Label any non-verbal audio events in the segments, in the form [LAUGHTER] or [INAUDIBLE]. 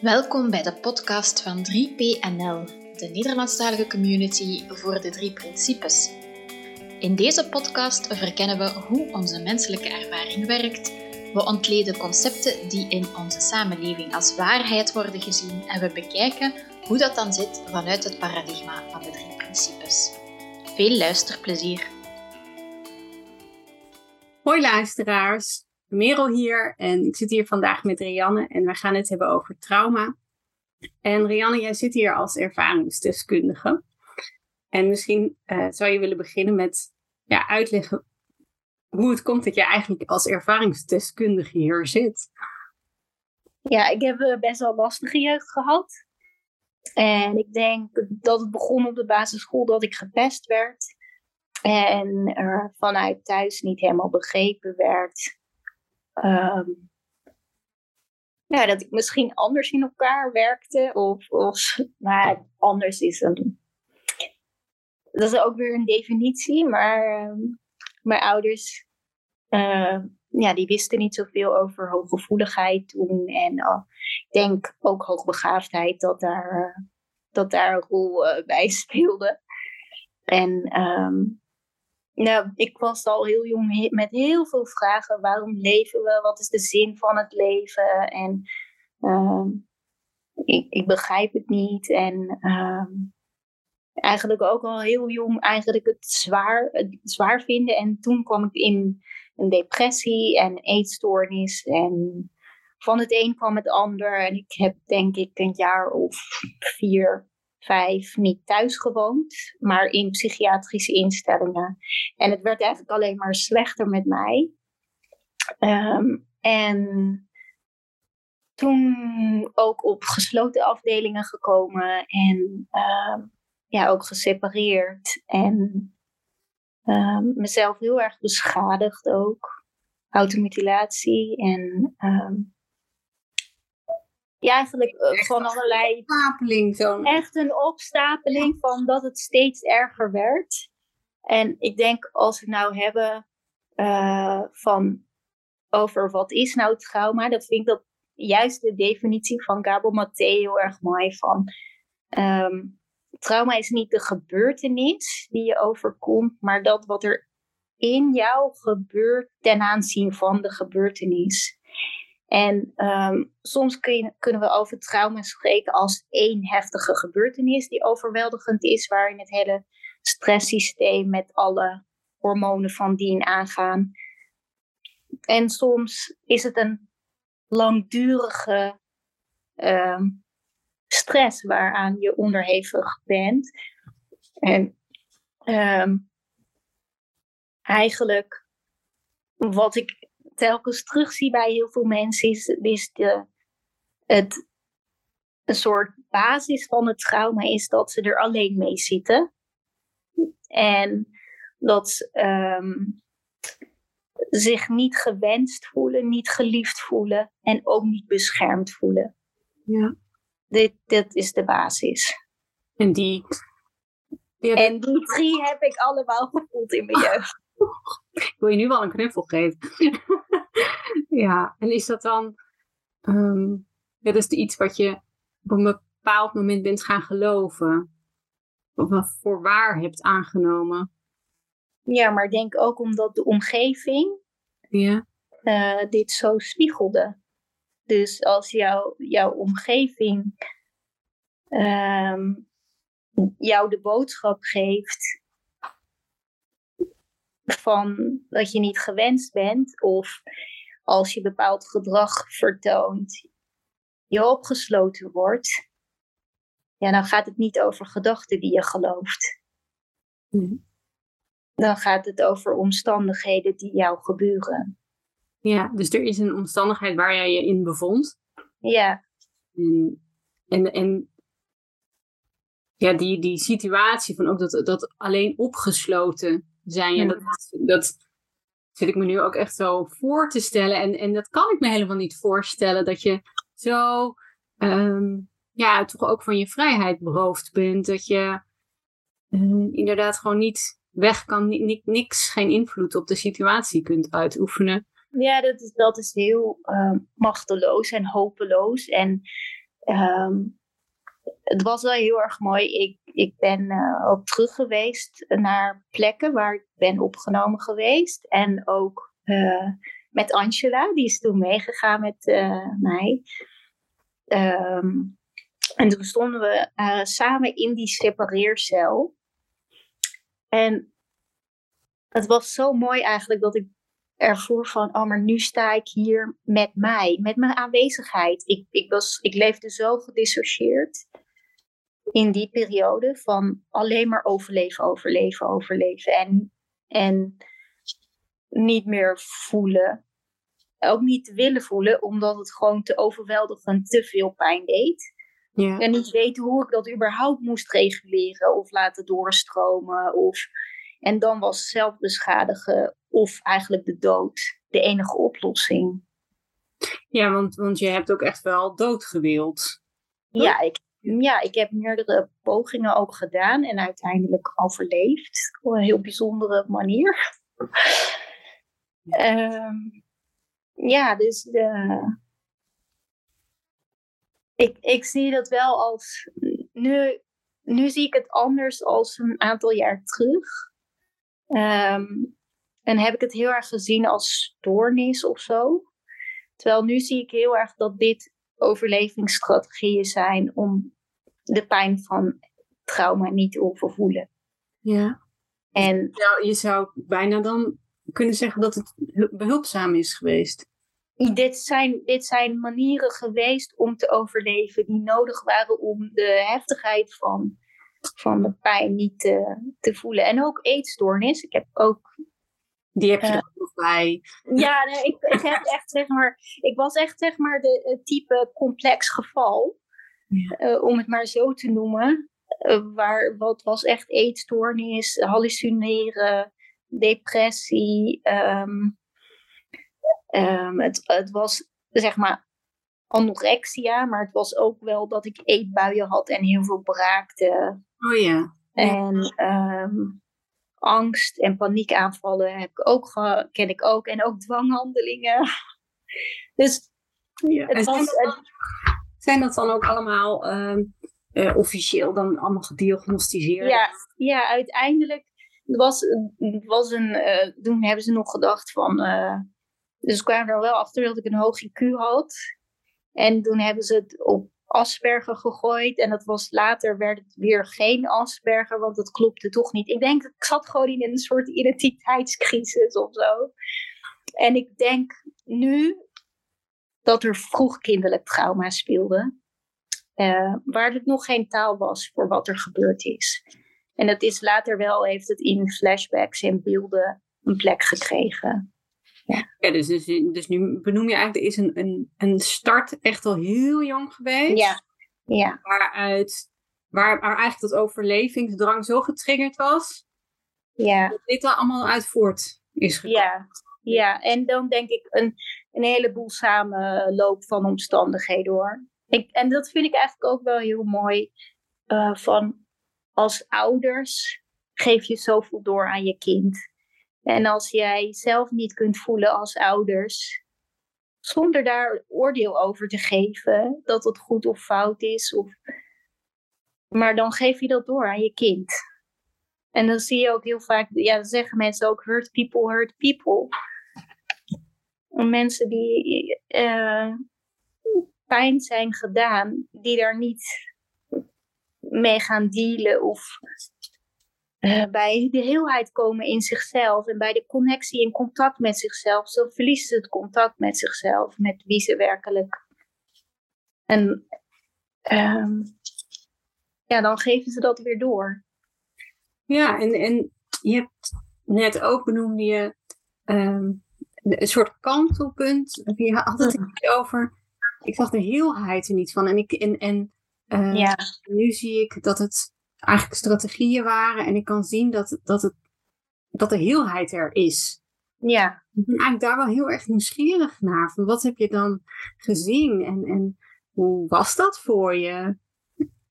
Welkom bij de podcast van 3PNL, de Nederlandstalige community voor de drie principes. In deze podcast verkennen we hoe onze menselijke ervaring werkt. We ontleden concepten die in onze samenleving als waarheid worden gezien en we bekijken hoe dat dan zit vanuit het paradigma van de drie principes. Veel luisterplezier! Hoi luisteraars, Merel hier en ik zit hier vandaag met Rianne en we gaan het hebben over trauma. En Rianne, jij zit hier als ervaringsdeskundige. En misschien uh, zou je willen beginnen met ja, uitleggen hoe het komt dat je eigenlijk als ervaringsdeskundige hier zit. Ja, ik heb uh, best wel lastige jeugd gehad. En ik denk dat het begon op de basisschool dat ik gepest werd. En er vanuit thuis niet helemaal begrepen werd um, ja, dat ik misschien anders in elkaar werkte. Of, of maar anders is een. Dat is ook weer een definitie, maar uh, mijn ouders, uh, ja, die wisten niet zoveel over hooggevoeligheid toen. En uh, ik denk ook hoogbegaafdheid dat daar, dat daar een rol eh, bij speelde. En nou, ik was al heel jong met heel veel vragen. Waarom leven we? Wat is de zin van het leven? En uh, ik, ik, begrijp het niet. En uh, eigenlijk ook al heel jong eigenlijk het zwaar, het zwaar vinden. En toen kwam ik in een depressie en eetstoornis. En van het een kwam het ander. En ik heb denk ik een jaar of vier vijf niet thuis gewoond, maar in psychiatrische instellingen. En het werd eigenlijk alleen maar slechter met mij. Um, en toen ook op gesloten afdelingen gekomen en um, ja, ook gesepareerd. En um, mezelf heel erg beschadigd ook. Automutilatie en ja, eigenlijk uh, van allerlei. Opstapeling zo. Echt een opstapeling van dat het steeds erger werd. En ik denk als we het nou hebben uh, van over wat is nou trauma, dat vind ik dat juist de definitie van Gabor Maté heel erg mooi van. Um, trauma is niet de gebeurtenis die je overkomt, maar dat wat er in jou gebeurt ten aanzien van de gebeurtenis. En um, soms kunnen we over trauma spreken als één heftige gebeurtenis die overweldigend is, waarin het hele stresssysteem met alle hormonen van dien aangaan. En soms is het een langdurige um, stress waaraan je onderhevig bent. En um, eigenlijk wat ik telkens terugzie bij heel veel mensen, is, is de, het, een soort basis van het trauma is dat ze er alleen mee zitten. En dat ze um, zich niet gewenst voelen, niet geliefd voelen en ook niet beschermd voelen. Ja. Dit, dit is de basis. En die, die En die drie heb ik allemaal gevoeld in mijn [LAUGHS] jeugd. Ik wil je nu wel een knuffel geven. [LAUGHS] ja, en is dat dan... Um, dat is iets wat je op een bepaald moment bent gaan geloven. Of wat voor waar hebt aangenomen. Ja, maar denk ook omdat de omgeving ja. Uh, dit zo spiegelde. Dus als jou, jouw omgeving um, jou de boodschap geeft van dat je niet gewenst bent of als je bepaald gedrag vertoont, je opgesloten wordt, ja, dan gaat het niet over gedachten die je gelooft. Mhm. Dan gaat het over omstandigheden die jou gebeuren. Ja, dus er is een omstandigheid waar jij je in bevond. Ja. En, en, en ja, die, die situatie van ook dat, dat alleen opgesloten zijn. Ja, dat, dat zit ik me nu ook echt zo voor te stellen. En, en dat kan ik me helemaal niet voorstellen. Dat je zo, um, ja, toch ook van je vrijheid beroofd bent. Dat je uh, inderdaad gewoon niet weg kan, ni niks, geen invloed op de situatie kunt uitoefenen. Ja, dat is, dat is heel uh, machteloos en hopeloos. En ehm, het was wel heel erg mooi. Ik, ik ben uh, ook terug geweest naar plekken waar ik ben opgenomen geweest. En ook uh, met Angela, die is toen meegegaan met uh, mij. Um, en toen stonden we samen in die separeercel. En het was zo mooi eigenlijk dat ik ervoor van, oh, maar nu sta ik hier met mij, met mijn aanwezigheid. Ik, ik, was, ik leefde zo gedissocieerd in die periode van alleen maar overleven, overleven, overleven. En, en niet meer voelen. Ook niet willen voelen, omdat het gewoon te overweldigend te veel pijn deed. Ja. En niet weten hoe ik dat überhaupt moest reguleren of laten doorstromen. Of, en dan was zelfbeschadigen of eigenlijk de dood de enige oplossing. Ja, want, want je hebt ook echt wel dood gewild. Ja ik, ja, ik heb meerdere pogingen ook gedaan en uiteindelijk overleefd. Op een heel bijzondere manier. um, ja, dus de, ik, ik zie dat wel als. Nu, nu zie ik het anders als een aantal jaar terug. Um, en heb ik het heel erg gezien als stoornis of zo. Terwijl nu zie ik heel erg dat dit overlevingsstrategieën zijn om de pijn van trauma niet te overvoelen. Ja. En ja, je zou bijna dan kunnen zeggen dat het behulpzaam is geweest. Dit zijn, dit zijn manieren geweest om te overleven die nodig waren om de heftigheid van, van de pijn niet te, te voelen. En ook eetstoornis. Ik heb ook die heb je er nog bij. Ja, nee, ik, ik, heb echt, zeg maar, ik was echt zeg maar de het type complex geval. Uh, om het maar zo te noemen. Uh, waar, wat was echt eetstoornis, hallucineren, depressie. Um, um, het, het was zeg maar anorexia, maar het was ook wel dat ik eetbuien had en heel veel braakte. Oh ja. En um, angst en paniekaanvallen heb ik ook ken ik ook. En ook dwanghandelingen. [LAUGHS] Dus ja. het was, zijn, dat dan, ook allemaal uh, uh, officieel dan allemaal gediagnosticeerd? Ja, ja uiteindelijk was, was een, uh, toen hebben ze nog gedacht van... Uh, dus kwamen er wel achter dat ik een hoog IQ had. En toen hebben ze het op Asperger gegooid. En dat was later werd het weer geen Asperger, want dat klopte toch niet. Ik denk, ik zat gewoon in een soort identiteitscrisis of zo. En ik denk nu dat er vroeg kinderlijk trauma speelde. Uh, waar het nog geen taal was voor wat er gebeurd is. En dat is later wel, heeft het in flashbacks en beelden een plek gekregen. Ja, ja dus, dus, dus nu benoem je eigenlijk, er is een, een, een start echt al heel jong geweest. Ja, ja. Waaruit, waar, waar eigenlijk dat overlevingsdrang zo getriggerd was. Ja. Dat dit er allemaal uit voort is gekomen. Ja, ja. en dan denk ik een, een heleboel samenloop van omstandigheden hoor. Ik, en dat vind ik eigenlijk ook wel heel mooi. Uh, van als ouders geef je zoveel door aan je kind. En als jij zelf niet kunt voelen als ouders, zonder daar oordeel over te geven dat het goed of fout is, of... maar dan geef je dat door aan je kind. En dan zie je ook heel vaak, ja, zeggen mensen ook: hurt people, hurt people. Mensen die uh, pijn zijn gedaan, die daar niet mee gaan dealen of uh, bij de heelheid komen in zichzelf en bij de connectie in contact met zichzelf, zo verliezen ze het contact met zichzelf, met wie ze werkelijk. En um, ja, dan geven ze dat weer door. Ja, en, en je hebt net ook benoemd je um, een soort kantelpunt. Je had het over. Ik zag de heelheid er niet van. En, ik, en, en uh, ja. nu zie ik dat het eigenlijk strategieën waren. En ik kan zien dat, dat, het, dat de heelheid er is. Ja. Ik ben eigenlijk daar wel heel erg nieuwsgierig naar. Van wat heb je dan gezien en, en hoe was dat voor je?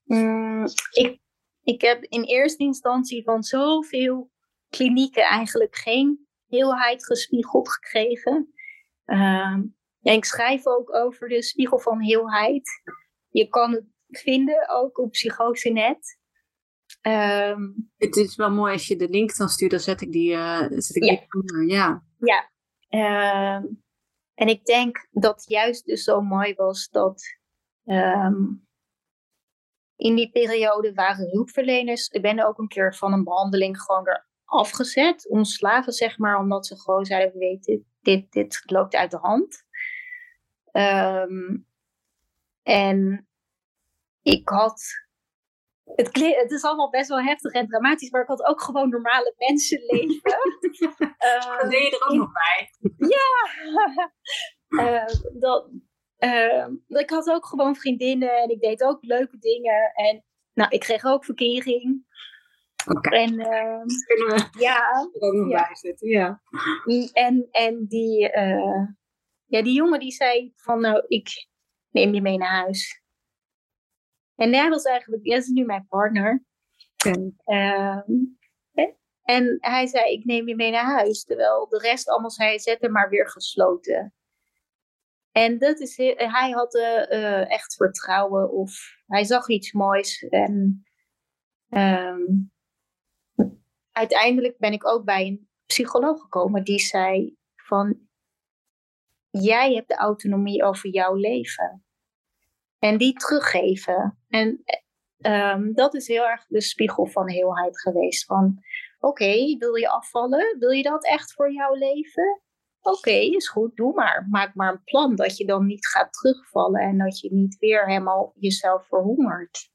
Mm, ik, ik heb in eerste instantie van zoveel klinieken eigenlijk geen heelheid gespiegeld gekregen. Uh, ik schrijf ook over de spiegel van heelheid je kan het vinden ook op Psychosenet. Ehm, het is wel mooi als je de link dan stuurt, dan zet ik die, uh, zet ik Ja. die. Ja. Ja, ehm, en ik denk dat juist dus zo mooi was dat in die periode waren hulpverleners. Ik ben ook een keer van een behandeling gewoon weer afgezet, ontslagen zeg maar, omdat ze gewoon zeiden: we weten, dit, dit loopt uit de hand. Ehm, en ik had. Het, is allemaal best wel heftig en dramatisch, maar ik had ook gewoon normale mensenleven. [LAUGHS] Ehm, Dat deed je er ook in- nog bij. [LAUGHS] Eh, dat, eh, ik had ook gewoon vriendinnen en ik deed ook leuke dingen. En nou, ik kreeg ook verkering. En [LAUGHS] we ja, er ook nog Ja. bij zetten. Ja. en, en die, eh, ja, die jongen die zei van nou, ik neem je mee naar huis. En hij was eigenlijk, dat is nu mijn partner. Oké. Ehm, en hij zei, ik neem je mee naar huis. Terwijl de rest allemaal zei, zet hem maar weer gesloten. En dat is, hij had eh, eh, echt vertrouwen of hij zag iets moois. En ehm, uiteindelijk ben ik ook bij een psycholoog gekomen die zei van, jij hebt de autonomie over jouw leven. En die teruggeven. En Ehm, dat is heel erg de spiegel van heelheid geweest. Van, oké, wil je afvallen? Wil je dat echt voor jouw leven? Oké, is goed, doe maar. Maak maar een plan dat je dan niet gaat terugvallen en dat je niet weer helemaal jezelf verhongert.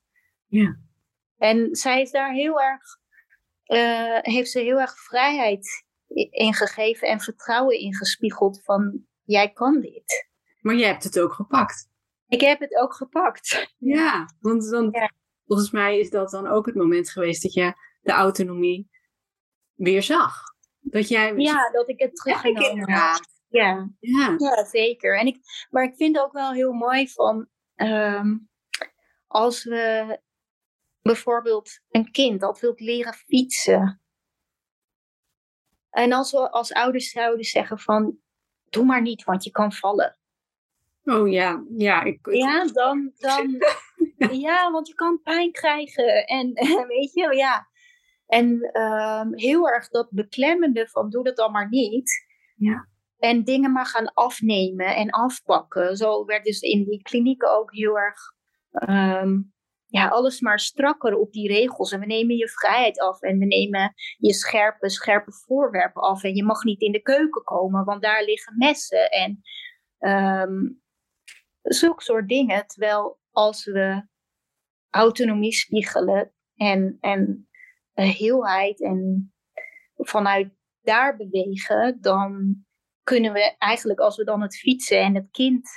Ja. En zij is daar heel erg, eh, heeft ze heel erg vrijheid i- in gegeven en vertrouwen ingespiegeld van, jij kan dit. Maar jij hebt het ook gepakt. Ik heb het ook gepakt. Ja, [LAUGHS] want dan, Ja. volgens mij is dat dan ook het moment geweest dat je de autonomie weer zag. Dat jij... Ja, dat ik het teruggenomen heb. inderdaad. Ja. Ja. Ja, zeker. En ik, maar ik vind ook wel heel mooi van ehm, als we bijvoorbeeld een kind dat wil leren fietsen. En als we als ouders zouden zeggen van doe maar niet, want je kan vallen. Oh ja, ja. Ik, Ja, dan, dan [LAUGHS] ja, want je kan pijn krijgen. [LAUGHS] En weet je, ja. En ehm, heel erg dat beklemmende van doe dat dan maar niet. Ja. En dingen maar gaan afnemen en afpakken. Zo werd dus in die klinieken ook heel erg ehm, ja, alles maar strakker op die regels. En we nemen je vrijheid af en we nemen je scherpe, scherpe voorwerpen af. En je mag niet in de keuken komen, want daar liggen messen. En ehm zulke soort dingen. Terwijl als we autonomie spiegelen en, en heelheid en vanuit daar bewegen, dan kunnen we eigenlijk, als we dan het fietsen en het kind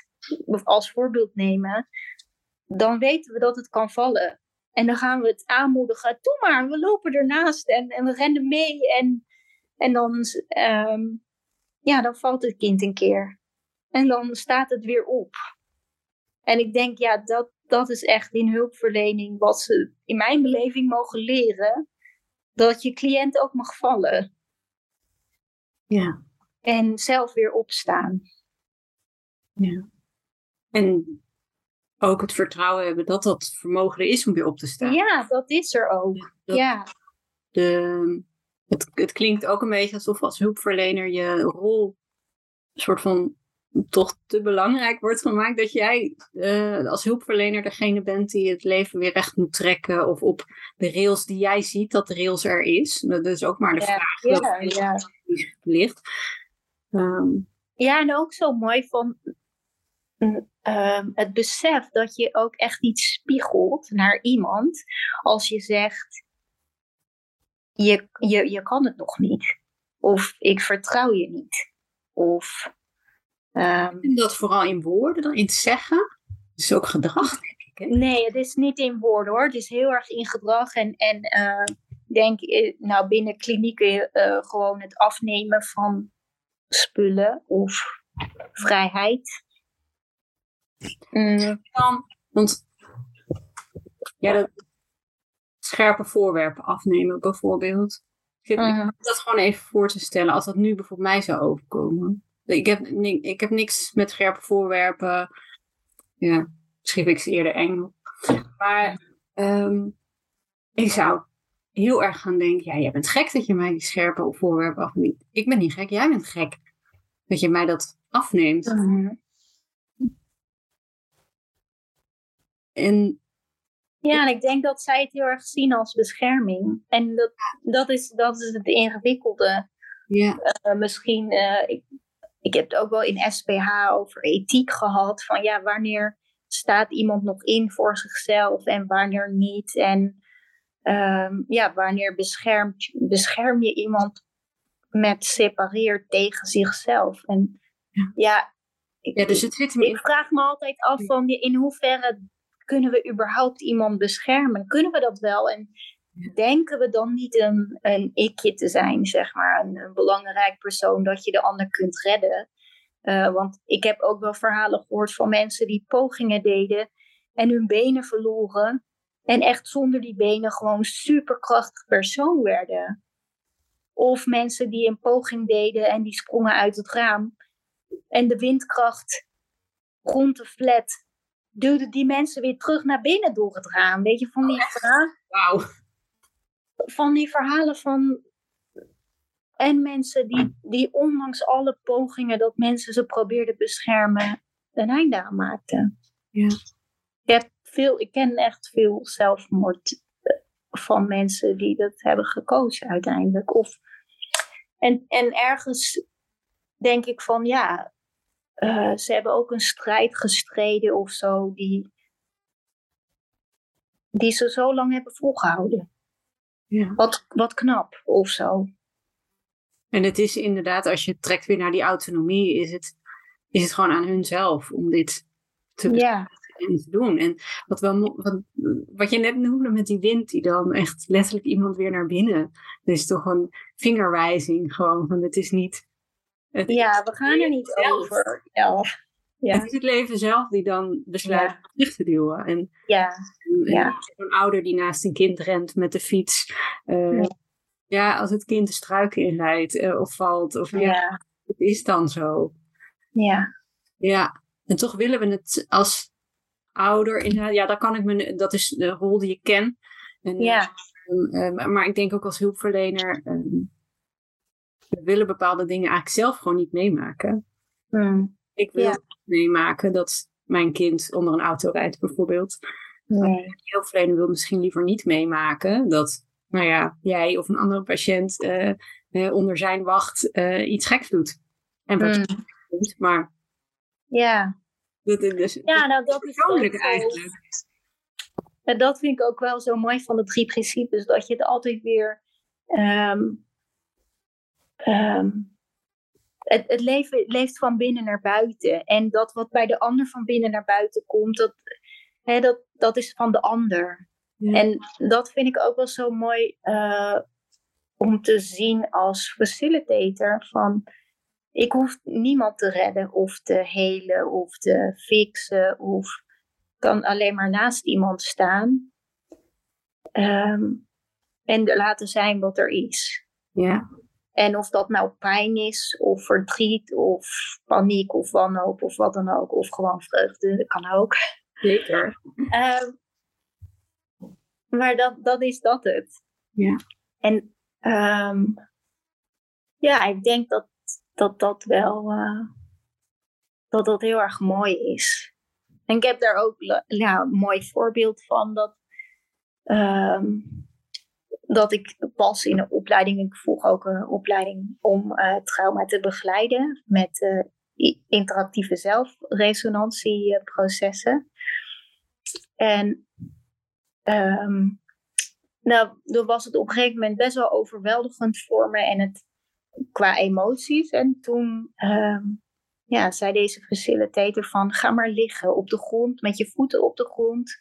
als voorbeeld nemen, dan weten we dat het kan vallen. En dan gaan we het aanmoedigen. Doe maar, we lopen ernaast en, en we rennen mee. En, en dan, ehm, ja, dan valt het kind een keer. En dan staat het weer op. En ik denk, ja, dat, dat is echt in hulpverlening wat ze in mijn beleving mogen leren. Dat je cliënt ook mag vallen. Ja. En zelf weer opstaan. ja. En ook het vertrouwen hebben dat dat vermogen er is om weer op te staan. Ja, dat is er ook. Dat- Ja, de, het, het klinkt ook een beetje alsof als hulpverlener je rol een soort van toch te belangrijk wordt gemaakt. Dat jij eh, als hulpverlener degene bent die het leven weer recht moet trekken. Of op de rails die jij ziet, dat de rails er is. Dat is ook maar de Ja, vraag. ja, dat ja. ligt. Ehm, ja, en ook zo mooi van ehm, het besef dat je ook echt iets spiegelt naar iemand. Als je zegt, je, je, je kan het nog niet. Of ik vertrouw je niet. Of ehm, en dat vooral in woorden, dan in het zeggen. is ook gedrag, denk ik. Hè? Nee, het is niet in woorden hoor. Het is heel erg in gedrag. En, en eh, ik denk, eh, nou binnen klinieken eh, gewoon het afnemen van spullen of vrijheid. Mm, dan, want ja, dat, scherpe voorwerpen afnemen bijvoorbeeld. Ik zit mm, dat gewoon even voor te stellen als dat nu bijvoorbeeld mij zou overkomen. Ik heb, ik heb niks met scherpe voorwerpen. Ja, schreef ik ze eerder eng. Maar ehm, ik zou heel erg gaan denken, ja, jij bent gek dat je mij die scherpe voorwerpen afneemt. Ik ben niet gek, jij bent gek dat je mij dat afneemt. Mhm. En Ja, en ik denk dat zij het heel erg zien als bescherming. En dat, dat, is, dat is het ingewikkelde. ja, Eh, misschien, eh, ik, ik heb het ook wel in SPH over ethiek gehad. Van ja, wanneer staat iemand nog in voor zichzelf en wanneer niet? En ehm, ja, wanneer beschermt, bescherm je iemand met separeer tegen zichzelf? En Ja. ja, ik, ja, dus het zit hem ik vraag me altijd af van in hoeverre kunnen we überhaupt iemand beschermen? Kunnen we dat wel? En denken we dan niet een, een ikje te zijn, zeg maar, een, een belangrijk persoon dat je de ander kunt redden? Eh, want ik heb ook wel verhalen gehoord van mensen die pogingen deden en hun benen verloren. En echt zonder die benen gewoon superkrachtig persoon werden. Of mensen die een poging deden en die sprongen uit het raam. En de windkracht rond de flat duwde die mensen weer terug naar binnen door het raam. Weet je, van die, verha- Wauw. van die verhalen van. En mensen die, die ondanks alle pogingen dat mensen ze probeerden beschermen, een einde aan maakten. Ja. Ik, heb veel, ik ken echt veel zelfmoord eh, van mensen die dat hebben gekozen uiteindelijk. Of, en, en ergens denk ik van ja, eh, ze hebben ook een strijd gestreden of zo, die, die ze zo lang hebben volgehouden. Ja. Wat, wat knap of zo. En het is inderdaad, als je trekt weer naar die autonomie, is het, is het gewoon aan hunzelf om dit te Ja, en te doen. En wat, wel, wat, wat je net noemde met die wind, die dan echt letterlijk iemand weer naar binnen. Dat is toch een vingerwijzing gewoon van het is niet. Ja we gaan er niet over. Ja, ja. het is het leven zelf die dan besluit Ja. om dicht te duwen. En, ja, en Ja. zo'n ouder die naast een kind rent met de fiets. eh, Ja. ja. als het kind de struiken inleidt eh, of valt. Of, ja. het is dan zo. ja, Ja, en toch willen we het als ouder. inderdaad, Ja, dat kan ik me. Dat is de rol die ik ken. En, ja, eh, maar ik denk ook als hulpverlener. eh, we willen bepaalde dingen eigenlijk zelf gewoon niet meemaken. Hmm, Ik wil Ja. niet meemaken dat mijn kind onder een auto rijdt, bijvoorbeeld. nee, De hulpverlener wil misschien liever niet meemaken dat, nou ja, jij of een andere patiënt eh, eh, onder zijn wacht eh, iets geks doet. En wat je Hmm, doet, maar ja. dat is dus Ja, nou dat is persoonlijk eigenlijk. En dat vind ik ook wel zo mooi van de drie principes. Dat je het altijd weer. ehm, ehm, het, het leven leeft van binnen naar buiten. En dat wat bij de ander van binnen naar buiten komt, dat, hè, dat, dat is van de ander. Ja. En dat vind ik ook wel zo mooi eh, om te zien als facilitator. Van, ik hoef niemand te redden of te helen of te fixen. Of kan alleen maar naast iemand staan. Ehm, en laten zijn wat er is. Ja, En of dat nou pijn is, of verdriet, of paniek, of wanhoop, of wat dan ook. Of gewoon vreugde, dat kan ook. zeker. Ehm, maar dat, dat is dat het. Ja. En ehm, ja, ik denk dat dat, dat wel eh, dat dat heel erg mooi is. En ik heb daar ook ja, een mooi voorbeeld van dat, ehm, dat ik pas in een opleiding, ik volg ook een opleiding om eh, trauma te begeleiden met eh, interactieve zelfresonantieprocessen. En ehm, nou, dan was het op een gegeven moment best wel overweldigend voor me en het qua emoties. En toen ehm, ja, zei deze facilitator van ga maar liggen op de grond met je voeten op de grond.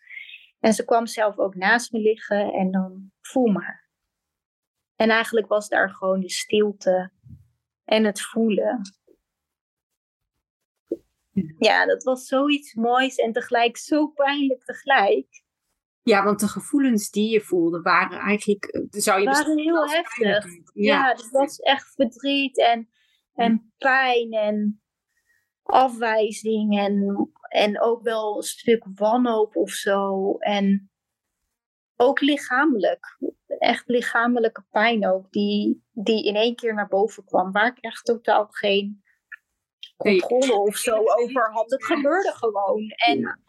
En ze kwam zelf ook naast me liggen en dan voel maar. En eigenlijk was daar gewoon de stilte en het voelen. Ja, dat was zoiets moois en tegelijk zo pijnlijk tegelijk. Ja, want de gevoelens die je voelde waren eigenlijk, eh, zou je waren heel heftig. Ja, Ja, het was echt verdriet en, en pijn en afwijzing en, en ook wel een stuk wanhoop of zo. En ook lichamelijk. Echt lichamelijke pijn ook. Die, die in één keer naar boven kwam. Waar ik echt totaal geen controle of zo over had. Het gebeurde gewoon. En,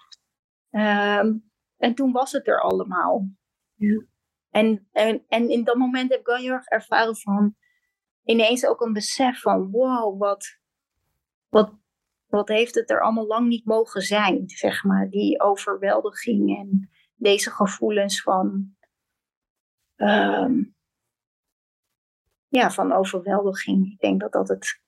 ehm, en toen was het er allemaal. Ja. En, en, en in dat moment heb ik wel heel erg ervaren van ineens ook een besef van wow, wat, wat, wat heeft het er allemaal lang niet mogen zijn, zeg maar. Die overweldiging en deze gevoelens van, ehm, ja, van overweldiging. Ik denk dat dat het,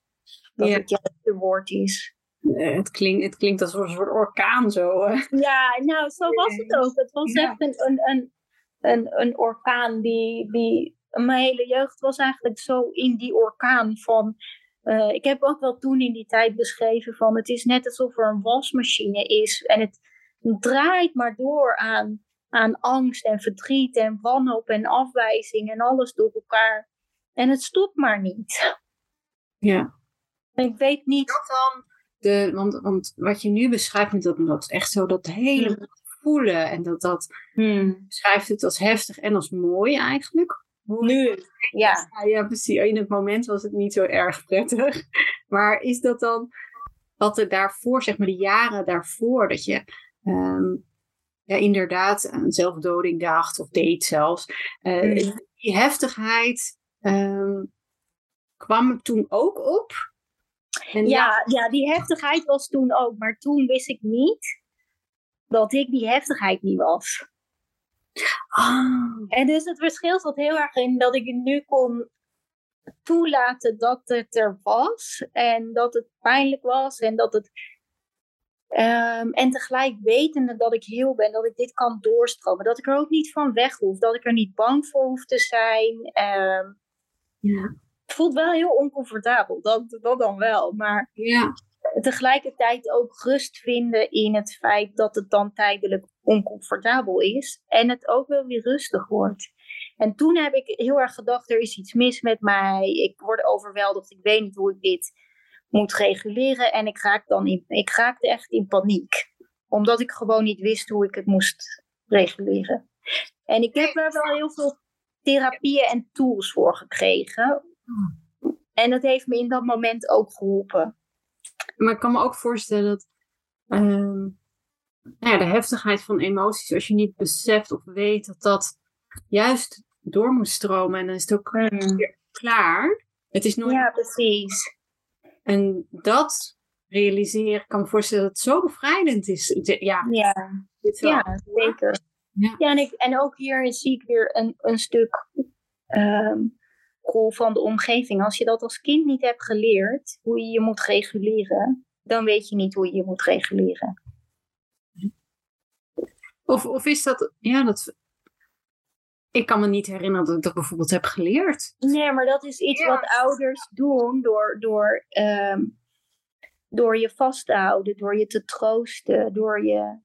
dat het juiste woord is. het, klinkt, het klinkt als een soort orkaan zo. Hè? Ja, nou, zo was het ook. Het was echt een, een, een, een, een orkaan die, die mijn hele jeugd was eigenlijk zo in die orkaan van. Uh, ik heb ook wel toen in die tijd beschreven van het is net alsof er een wasmachine is en het draait maar door aan, aan angst en verdriet en wanhoop en afwijzing en alles door elkaar. En het stopt maar niet. Ja. Ik weet niet. dan de, want, want wat je nu beschrijft, met dat, dat echt zo dat hele hmm. voelen en dat dat hmm. beschrijft het als heftig en als mooi eigenlijk. Nu, ja. Ja, precies. In het moment was het niet zo erg prettig. Maar is dat dan wat er daarvoor, zeg maar de jaren daarvoor, dat je ehm, ja, inderdaad aan zelfdoding dacht of deed zelfs. Uh, Die heftigheid um, kwam toen ook op. En ja, ja, die heftigheid was toen ook. Maar toen wist ik niet dat ik die heftigheid niet was. Oh. En dus het verschil zat heel erg in dat ik nu kon toelaten dat het er was. En dat het pijnlijk was. En dat het. Um, en tegelijk wetende dat ik heel ben, dat ik dit kan doorstromen. Dat ik er ook niet van weg hoef. Dat ik er niet bang voor hoef te zijn. Um, ja. Het voelt wel heel oncomfortabel, dat, dat dan wel. Maar ja. tegelijkertijd ook rust vinden in het feit dat het dan tijdelijk oncomfortabel is en het ook wel weer rustig wordt. En toen heb ik heel erg gedacht, er is iets mis met mij, ik word overweldigd, ik weet niet hoe ik dit moet reguleren en ik, raak dan in, ik raakte echt in paniek, omdat ik gewoon niet wist hoe ik het moest reguleren. En ik heb er wel heel veel therapieën en tools voor gekregen. En dat heeft me in dat moment ook geholpen. Maar ik kan me ook voorstellen dat ehm, nou ja, de heftigheid van emoties, als je niet beseft of weet dat dat juist door moet stromen en dan is het ook weer klaar. Het is nooit. Ja, precies. En dat realiseren, kan me voorstellen dat het zo bevrijdend is. Ja, ja. ja zeker. Ja, ja en, ik, en ook hier zie ik weer een, een stuk um, rol van de omgeving. Als je dat als kind niet hebt geleerd, hoe je je moet reguleren, dan weet je niet hoe je je moet reguleren. Of, of is dat, ja, dat. Ik kan me niet herinneren dat ik dat bijvoorbeeld heb geleerd. Nee, maar dat is iets wat ouders doen door, door, ehm, door je vast te houden, door je te troosten, door je.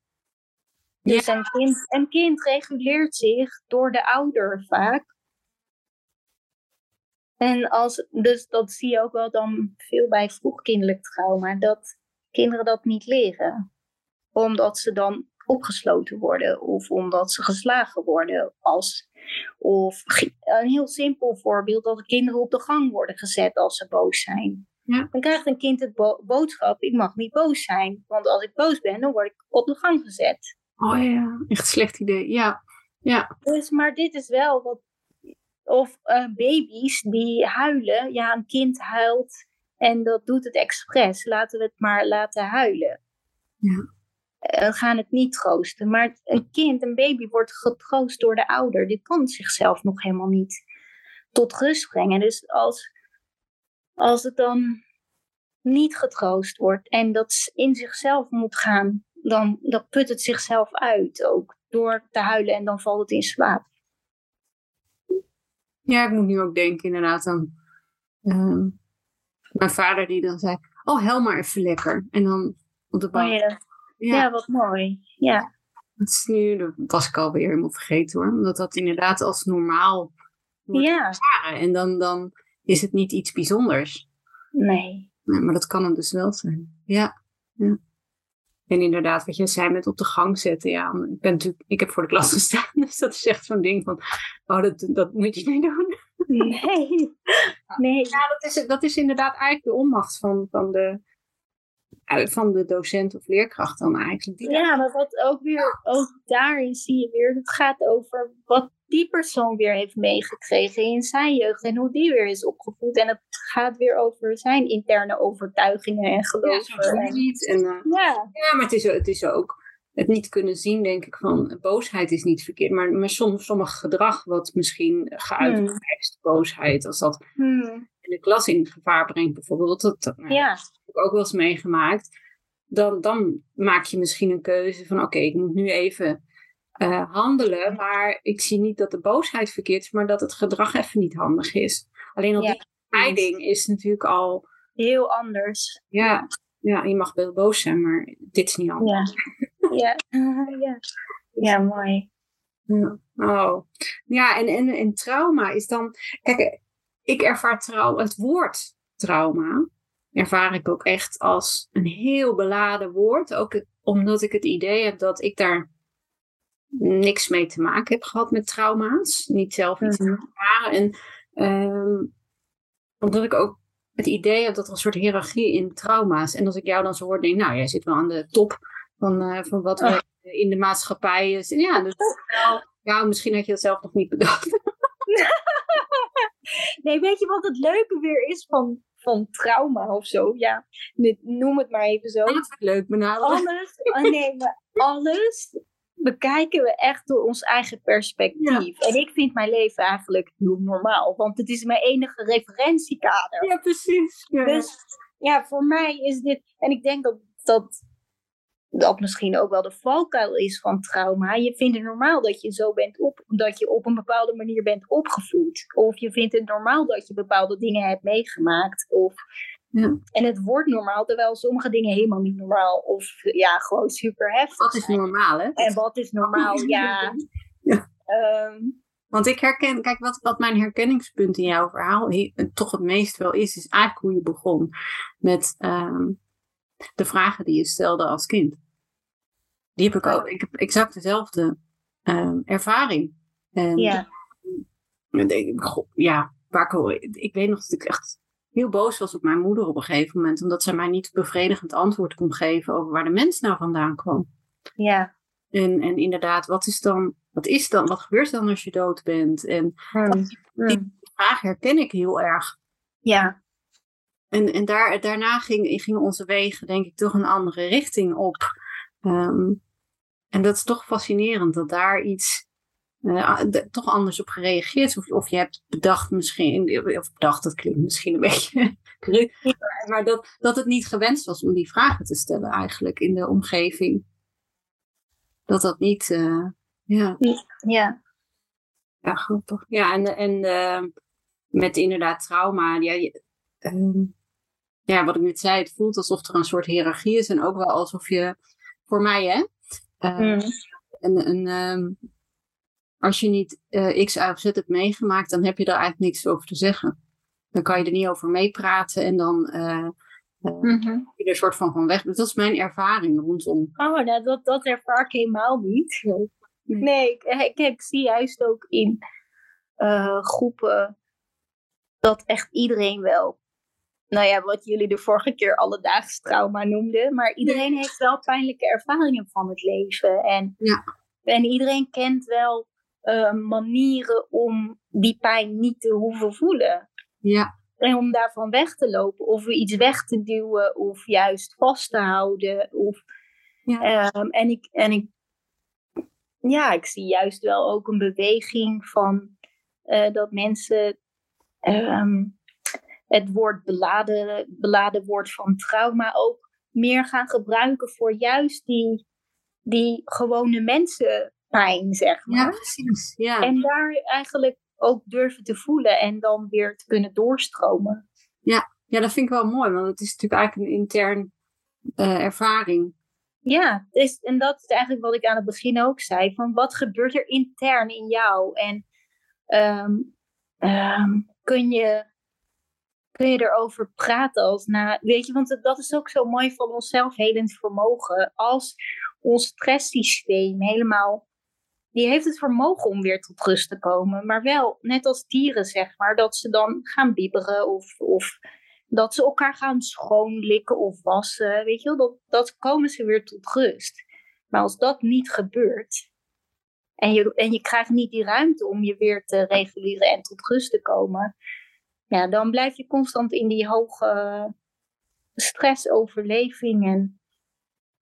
Dus een, kind, een kind reguleert zich door de ouder vaak. En als, dus dat zie je ook wel dan veel bij vroegkindelijk trauma, dat kinderen dat niet leren. Omdat ze dan opgesloten worden of omdat ze geslagen worden. Als, of een heel simpel voorbeeld dat de kinderen op de gang worden gezet als ze boos zijn. Ja. Dan krijgt een kind het boodschap, ik mag niet boos zijn. Want als ik boos ben, dan word ik op de gang gezet. Oh ja, echt een slecht idee. Ja. ja. Dus, maar dit is wel wat... Of uh, baby's die huilen. Ja, een kind huilt en dat doet het expres. Laten we het maar laten huilen. Ja. Uh, gaan het niet troosten. Maar een kind, een baby, wordt getroost door de ouder. Die kan zichzelf nog helemaal niet tot rust brengen. Dus als, als het dan niet getroost wordt en dat in zichzelf moet gaan, dan, dan put het zichzelf uit ook. Door te huilen en dan valt het in slaap. Ja, ik moet nu ook denken inderdaad aan uh, mijn vader die dan zei, oh hel maar even lekker. En dan op de bank. Oh, ja. Wat mooi. Ja. Dat is nu, dat was ik alweer helemaal vergeten hoor. Omdat dat inderdaad als normaal wordt ja. En dan, dan is het niet iets bijzonders. Nee. nee. Maar dat kan het dus wel zijn. Ja. ja. En inderdaad, wat je zei met op de gang zetten. Ja, ik, ben natuurlijk, ik heb voor de klas gestaan. [LAUGHS] Dus dat is echt zo'n ding van, oh, dat, dat moet je niet doen. Nee. [LAUGHS] nee. Ja, dat is, dat is inderdaad eigenlijk de onmacht van, van, de, van de docent of leerkracht dan eigenlijk. Die ja, maar wat ook weer, ook daarin zie je weer, het gaat over wat die persoon weer heeft meegekregen in zijn jeugd en hoe die weer is opgevoed. En het gaat weer over zijn interne overtuigingen en geloven. Ja, niet. En, uh, ja. ja, maar het is, het is ook het niet kunnen zien, denk ik, van boosheid is niet verkeerd. Maar, maar soms, sommig gedrag wat misschien geuit hmm. is, boosheid, als dat hmm. in de klas in gevaar brengt bijvoorbeeld, dat, ja. Ik ook wel eens meegemaakt. Dan, dan maak je misschien een keuze van oké, ik moet nu even uh, handelen, maar ik zie niet dat de boosheid verkeerd is, maar dat het gedrag even niet handig is. Alleen al die scheiding is natuurlijk al... Heel anders. Ja, ja, je mag wel boos zijn, maar dit is niet anders. Ja, ja. [LAUGHS] ja. ja mooi. Oh. Ja, en, en, en trauma is dan... Kijk, ik ervaar trauma, het woord trauma ervaar ik ook echt als een heel beladen woord. Ook omdat ik het idee heb dat ik daar niks mee te maken heb gehad met trauma's. Niet zelf iets mm ervaren. En um, omdat ik ook het idee heb dat er een soort hiërarchie in trauma's. En als ik jou dan zo hoor, denk ik, nou, jij zit wel aan de top van, uh, van wat oh. we in de maatschappij is. Ja, dus ja, misschien had je dat zelf nog niet bedacht. [LAUGHS] nee, weet je wat het leuke weer is van, van trauma of zo? Ja, noem het maar even zo. Alles leuk benaderen. Alles, oh nee, maar alles bekijken we echt door ons eigen perspectief. En ik vind mijn leven eigenlijk heel normaal, want het is mijn enige referentiekader. Ja, precies. Ja. Dus ja, voor mij is dit, en ik denk dat, dat dat misschien ook wel de valkuil is van trauma. Je vindt het normaal dat je zo bent op, dat je op een bepaalde manier bent opgevoed. Of je vindt het normaal dat je bepaalde dingen hebt meegemaakt. Of ja. En het wordt normaal, terwijl sommige dingen helemaal niet normaal of ja, gewoon super heftig. Wat is normaal, hè? En wat is normaal, ja. ja. Ehm, Want ik herken, kijk, wat, wat mijn herkenningspunt in jouw verhaal toch het meest wel is, is eigenlijk hoe je begon met ehm, de vragen die je stelde als kind. Die heb ik ook, ik heb exact dezelfde um, ervaring. En, ja. ja, waar ik, ik weet nog dat ik echt heel boos was op mijn moeder op een gegeven moment. Omdat zij mij niet bevredigend antwoord kon geven over waar de mens nou vandaan kwam. Ja. En, en inderdaad, wat is dan, wat is dan, wat gebeurt dan als je dood bent? En hmm. die, hmm. vraag herken ik heel erg. Ja. En, en daar, daarna ging, gingen onze wegen, denk ik, toch een andere richting op. Um, en dat is toch fascinerend dat daar iets uh, toch anders op gereageerd. Of, of je hebt bedacht misschien, of bedacht, dat klinkt misschien een beetje [LAUGHS] maar dat, dat het niet gewenst was om die vragen te stellen eigenlijk in de omgeving. Dat dat niet, uh, ja. Ja. Ja, grappig. Ja, en, en uh, met inderdaad trauma, ja, uh, ja, wat ik net zei, het voelt alsof er een soort hiërarchie is en ook wel alsof je, voor mij hè, mm. een, een um, als je niet uh, X, Y of Z hebt meegemaakt, dan heb je daar eigenlijk niks over te zeggen. Dan kan je er niet over meepraten en dan uh, uh, mm -hmm. je er een soort van van weg. dat is mijn ervaring rondom. Oh, nou, dat, dat ervaar ik helemaal niet. Nee, nee ik, ik, ik, zie juist ook in groepen dat echt iedereen wel nou ja, wat jullie de vorige keer alledaags trauma noemden. Maar iedereen heeft wel pijnlijke ervaringen van het leven. En, ja. en iedereen kent wel uh, manieren om die pijn niet te hoeven voelen. Ja. En om daarvan weg te lopen, of iets weg te duwen, of juist vast te houden. Of, ja. Um, en, ik, en ik, ja, ik zie juist wel ook een beweging van uh, dat mensen um, het woord beladen, beladen woord van trauma ook meer gaan gebruiken voor juist die, die gewone mensen pijn, zeg maar. Ja, precies. Ja. En daar eigenlijk ook durven te voelen en dan weer te kunnen doorstromen. Ja, ja dat vind ik wel mooi, want het is natuurlijk eigenlijk een intern uh, ervaring. Ja, dus, en dat is eigenlijk wat ik aan het begin ook zei. Van wat gebeurt er intern in jou? En um, um, kun je kun je erover praten als na, weet je, want dat is ook zo mooi van ons zelfhelend vermogen. Als ons stresssysteem helemaal, die heeft het vermogen om weer tot rust te komen, maar wel, net als dieren zeg maar, dat ze dan gaan bibberen of, of dat ze elkaar gaan schoonlikken of wassen, weet je dat, dat komen ze weer tot rust. Maar als dat niet gebeurt, en je, en je krijgt niet die ruimte om je weer te reguleren en tot rust te komen, ja, dan blijf je constant in die hoge stressoverleving. En,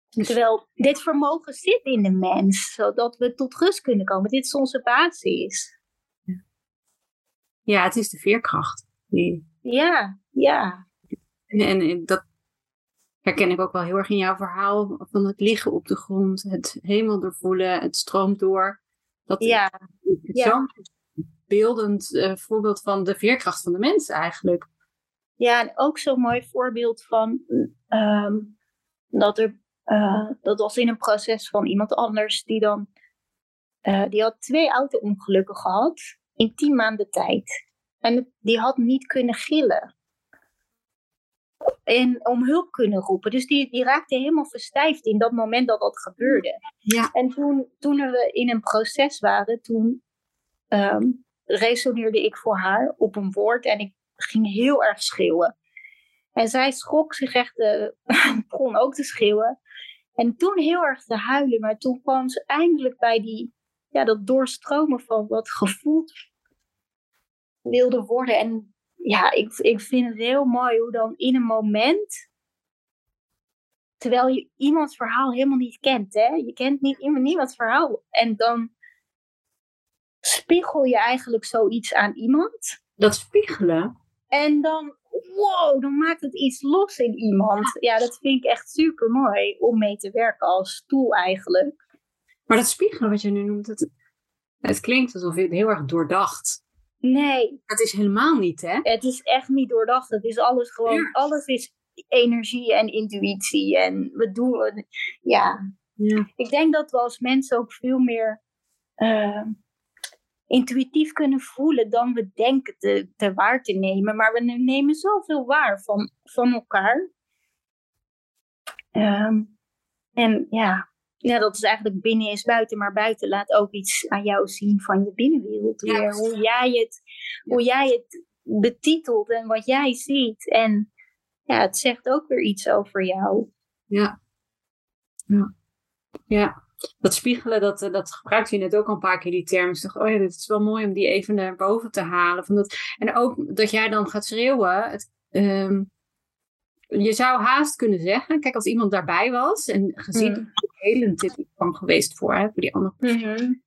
dus- terwijl dit vermogen zit in de mens, zodat we tot rust kunnen komen. Dit is onze basis. Ja, het is de veerkracht. Die... Ja, ja. En, en, dat herken ik ook wel heel erg in jouw verhaal van het liggen op de grond, het hemel doorvoelen, het stroomt door. Dat ja. ja beeldend uh, voorbeeld van de veerkracht van de mens eigenlijk. Ja, en ook zo'n mooi voorbeeld van um, dat er, uh, dat was in een proces van iemand anders die dan, uh, die had twee auto-ongelukken gehad in tien maanden tijd. En die had niet kunnen gillen. En om hulp kunnen roepen. Dus die, die raakte helemaal verstijfd in dat moment dat dat gebeurde. Ja. En toen, toen we in een proces waren, toen um, resoneerde ik voor haar op een woord en ik ging heel erg schreeuwen. En zij schrok zich echt, uh, [LAUGHS] begon ook te schreeuwen. En toen heel erg te huilen, maar toen kwam ze eindelijk bij die, ja, dat doorstromen van wat gevoeld wilde worden. En ja, ik, ik vind het heel mooi hoe dan in een moment, terwijl je iemands verhaal helemaal niet kent, hè? je kent niet, iemands verhaal. En dan spiegel je eigenlijk zoiets aan iemand. Dat spiegelen? En dan, wow, dan maakt het iets los in iemand. Ja, dat vind ik echt super mooi om mee te werken als tool eigenlijk. Maar dat spiegelen wat je nu noemt, het, het klinkt alsof je het heel erg doordacht. Nee. Dat is helemaal niet, hè? Het is echt niet doordacht. Het is alles gewoon, alles is energie en intuïtie. En we doen, ja. ja. Ik denk dat we als mensen ook veel meer uh, intuïtief kunnen voelen dan we denken te, te waar te nemen. Maar we nemen zoveel waar van, van elkaar. Um, en ja, ja, dat is eigenlijk binnen is buiten, maar buiten laat ook iets aan jou zien van je binnenwereld. Weer. Hoe, jij het, hoe jij het betitelt en wat jij ziet. En ja, het zegt ook weer iets over jou. Ja. Ja. Ja dat spiegelen, dat, eh, dat gebruikt je net ook al een paar keer die term. Dus dacht, oh ja, dit is wel mooi om die even naar boven te halen. Van dat, en ook dat jij dan gaat schreeuwen. Het, um, je zou haast kunnen zeggen, kijk, als iemand daarbij was en gezien mm. hoe helend dit van geweest voor, hè, voor die andere persoon.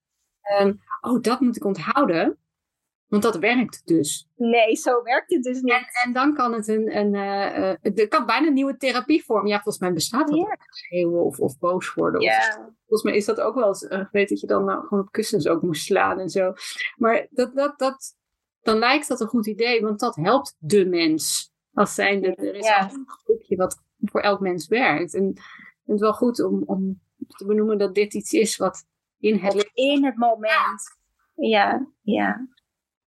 um, oh, dat moet ik onthouden. Want dat werkt dus. Nee, zo werkt het dus niet. En, en dan kan het een, een uh, uh, kan bijna een nieuwe therapievorm. Ja, volgens mij bestaat dat yeah. schreeuwen of, of boos worden. Yeah. volgens mij is dat ook wel eens uh, weet dat je dan nou gewoon op kussens ook moest slaan en zo. Maar dat, dat, dat, dan lijkt dat een goed idee, want dat helpt de mens. Als zijnde, er is yeah. een groepje wat voor elk mens werkt. En het is wel goed om, om te benoemen dat dit iets is wat in het... In het moment. Ja, ja.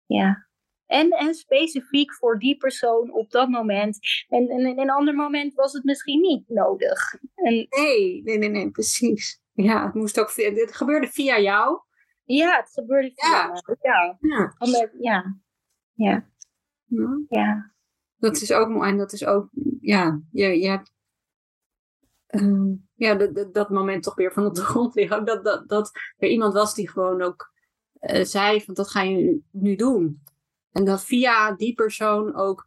Ja. En, en specifiek voor die persoon op dat moment. En, en in een ander moment was het misschien niet nodig. En, nee, nee, nee, nee, precies. Ja, het moest ook. Het gebeurde via jou. Ja, het gebeurde via ja. mij. Ja. Ja. Omdat, ja. Ja. ja. ja. Dat is ook mooi. En dat is ook. Ja, je, je hebt. Uh, ja, dat, dat, dat moment toch weer van op de grond liggen. Ook dat, dat, dat er iemand was die gewoon ook uh, zei van dat ga je nu doen. En dat via die persoon ook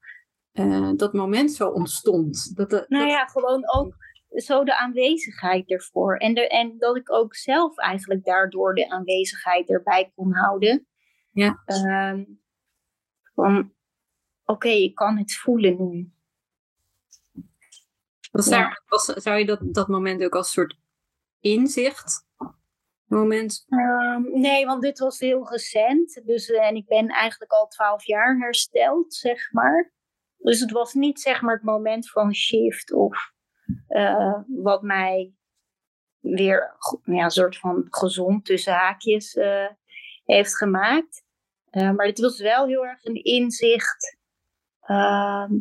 uh, dat moment zo ontstond. Dat, dat, nou ja, gewoon ook zo de aanwezigheid ervoor. En, de, en dat ik ook zelf eigenlijk daardoor de aanwezigheid erbij kon houden. Ja. Uh, van, oké, okay, ik kan het voelen nu. Was daar, was, zou je dat, dat moment ook als soort inzicht moment? Um, nee, want dit was heel recent. Dus, uh, en ik ben eigenlijk al twaalf jaar hersteld, zeg maar. Dus het was niet zeg maar het moment van shift of uh, wat mij weer ja, een soort van gezond tussen haakjes uh, heeft gemaakt. maar het was wel heel erg een inzicht ehm,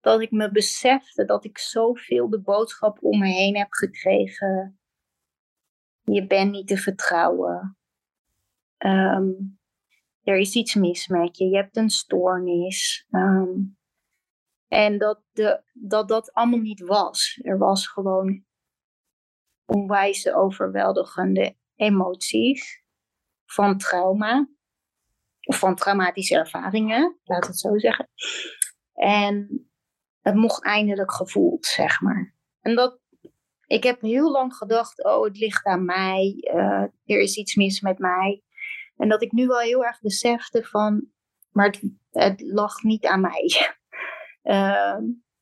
dat ik me besefte dat ik zoveel de boodschap om me heen heb gekregen. Je bent niet te vertrouwen. Ehm, er is iets mis met je. Je hebt een stoornis. Ehm, en dat, de, dat dat allemaal niet was. Er was gewoon onwijze overweldigende emoties van trauma. Of van traumatische ervaringen, laat het zo zeggen. En het mocht eindelijk gevoeld, zeg maar. En dat, ik heb heel lang gedacht, oh, het ligt aan mij. Uh, er is iets mis met mij. En dat ik nu wel heel erg besefte van, maar het, het lag niet aan mij. Uh,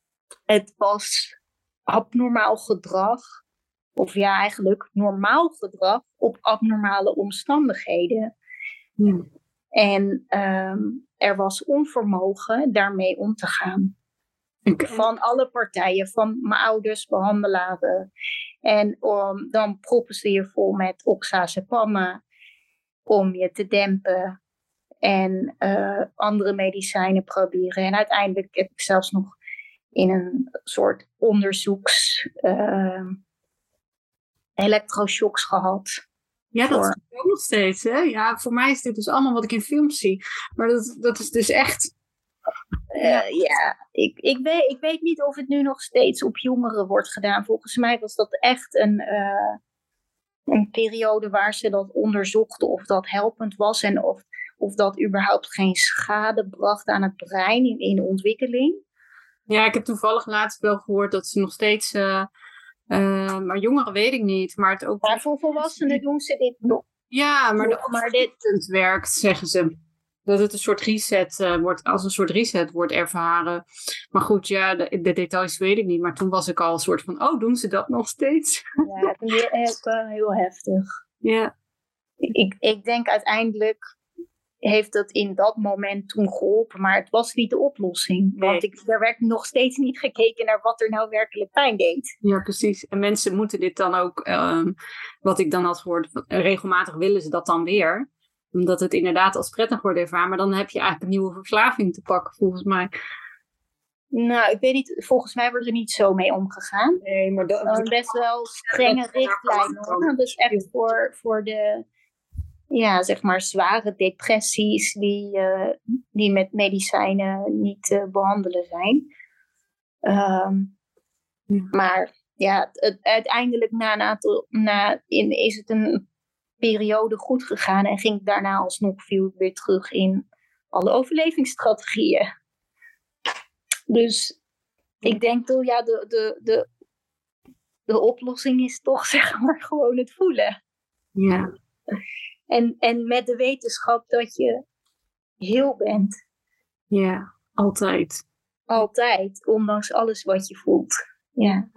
[LAUGHS] het was abnormaal gedrag. Of ja, eigenlijk normaal gedrag op abnormale omstandigheden. Hmm. En um, er was onvermogen daarmee om te gaan. Van alle partijen, van mijn ouders, behandelaren. En um, dan proppen ze je vol met oxazepam om je te dempen. En uh, andere medicijnen proberen. En uiteindelijk heb ik zelfs nog in een soort onderzoeks... Uh, elektroshocks gehad. Ja, dat is ook nog steeds. Hè? Ja, voor mij is dit dus allemaal wat ik in films zie. Maar dat, dat is dus echt. Uh, ja, ik, ik, weet, ik weet niet of het nu nog steeds op jongeren wordt gedaan. Volgens mij was dat echt een, uh, een periode waar ze dat onderzochten of dat helpend was en of, of dat überhaupt geen schade bracht aan het brein in, in de ontwikkeling. Ja, ik heb toevallig laatst wel gehoord dat ze nog steeds uh, uh, maar jongeren weet ik niet. Maar, het ook... maar voor volwassenen doen ze dit nog. Ja, maar, de, maar dit werkt, zeggen ze. Dat het een soort reset uh, wordt, als een soort reset wordt ervaren. Maar goed, ja, de, de, details weet ik niet. Maar toen was ik al een soort van, oh, doen ze dat nog steeds? Ja, dat is wel heel heftig. Ja. Ik, ik denk uiteindelijk heeft dat in dat moment toen geholpen. Maar het was niet de oplossing. Want ik, er werd nog steeds niet gekeken naar wat er nou werkelijk pijn deed. Ja, precies. En mensen moeten dit dan ook, um, wat ik dan had gehoord, regelmatig willen ze dat dan weer. Omdat het inderdaad als prettig wordt ervaren. Maar dan heb je eigenlijk een nieuwe verslaving te pakken, volgens mij. Nou, ik weet niet, volgens mij wordt er niet zo mee omgegaan. Nee, maar dat... best wel strenge richtlijnen hoor. Dus echt voor, voor de ja, zeg maar zware depressies die, uh, die met medicijnen niet te behandelen zijn. Um, Maar ja, het, uiteindelijk na een aantal, na, in, is het een periode goed gegaan en ging ik daarna alsnog veel weer terug in alle overlevingsstrategieën. Dus ik denk toch, ja, de, de, de, de oplossing is toch [LAUGHS] zeg maar gewoon het voelen. Ja. En, en met de wetenschap dat je heel bent. Ja, altijd. Altijd, ondanks alles wat je voelt. Ja.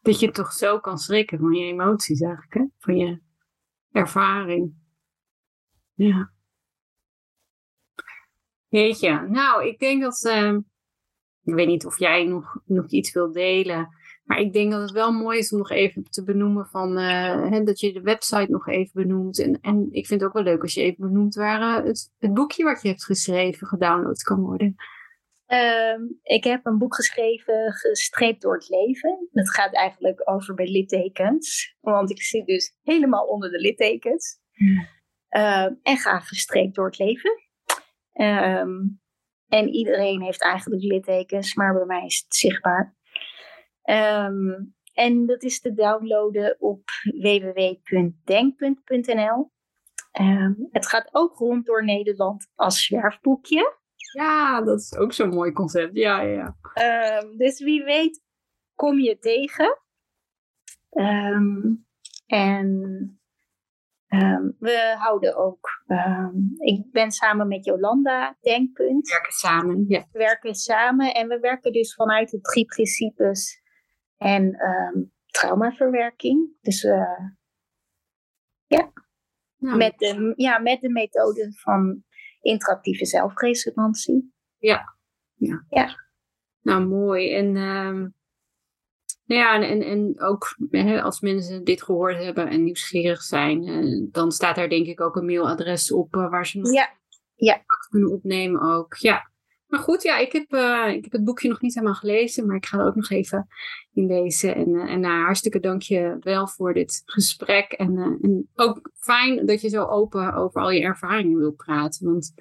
Dat je toch zo kan schrikken van je emoties eigenlijk, hè? Van je ervaring. Ja. je, nou, ik denk dat... Uh, ik weet niet of jij nog, nog iets wilt delen maar ik denk dat het wel mooi is om nog even te benoemen van uh, hè, dat je de website nog even benoemt. En, en ik vind het ook wel leuk als je even benoemt waar uh, het, het boekje wat je hebt geschreven gedownload kan worden. Um, ik heb een boek geschreven, Gestreept door het leven. Dat gaat eigenlijk over bij littekens. Want ik zit dus helemaal onder de littekens. Hmm. Uh, en ga gestreept door het leven. Um, en iedereen heeft eigenlijk littekens, maar bij mij is het zichtbaar. En dat is te downloaden op www.denkpunt.nl. Ehm, het gaat ook rond door Nederland als zwerfboekje. Ja, dat is ook zo'n mooi concept. Ja, ja, ja. Um, dus wie weet kom je tegen. en we houden ook. ik ben samen met Jolanda Denkpunt. We werken samen, ja. We werken samen en we werken dus vanuit de drie principes en um, traumaverwerking. Dus uh, ja. Nou, met, de, ja, met de methode van interactieve zelfresonantie. Ja. ja. ja. Nou, mooi. En, uh, nou ja, en, en ook hè, als mensen dit gehoord hebben en nieuwsgierig zijn, uh, dan staat daar denk ik ook een mailadres op uh, waar ze nog ja. Ja. kunnen opnemen ook. Ja. Maar goed, ja, ik heb, uh, ik heb het boekje nog niet helemaal gelezen, maar ik ga er ook nog even in lezen. En, uh, en nou, hartstikke dank je wel voor dit gesprek. En, uh, en ook fijn dat je zo open over al je ervaringen wil praten. Want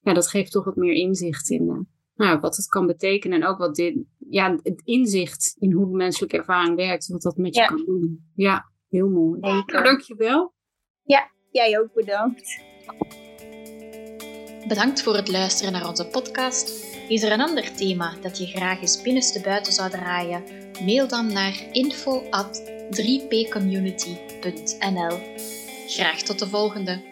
ja, dat geeft toch wat meer inzicht in nou, wat het kan betekenen. En ook wat dit, ja, het inzicht in hoe de menselijke ervaring werkt. Wat dat met je kan doen. Ja, heel mooi. Nou, dank je wel. Ja, jij ook bedankt. Bedankt voor het luisteren naar onze podcast. Is er een ander thema dat je graag eens binnenste buiten zou draaien? Mail dan naar info 3pcommunity.nl. Graag tot de volgende!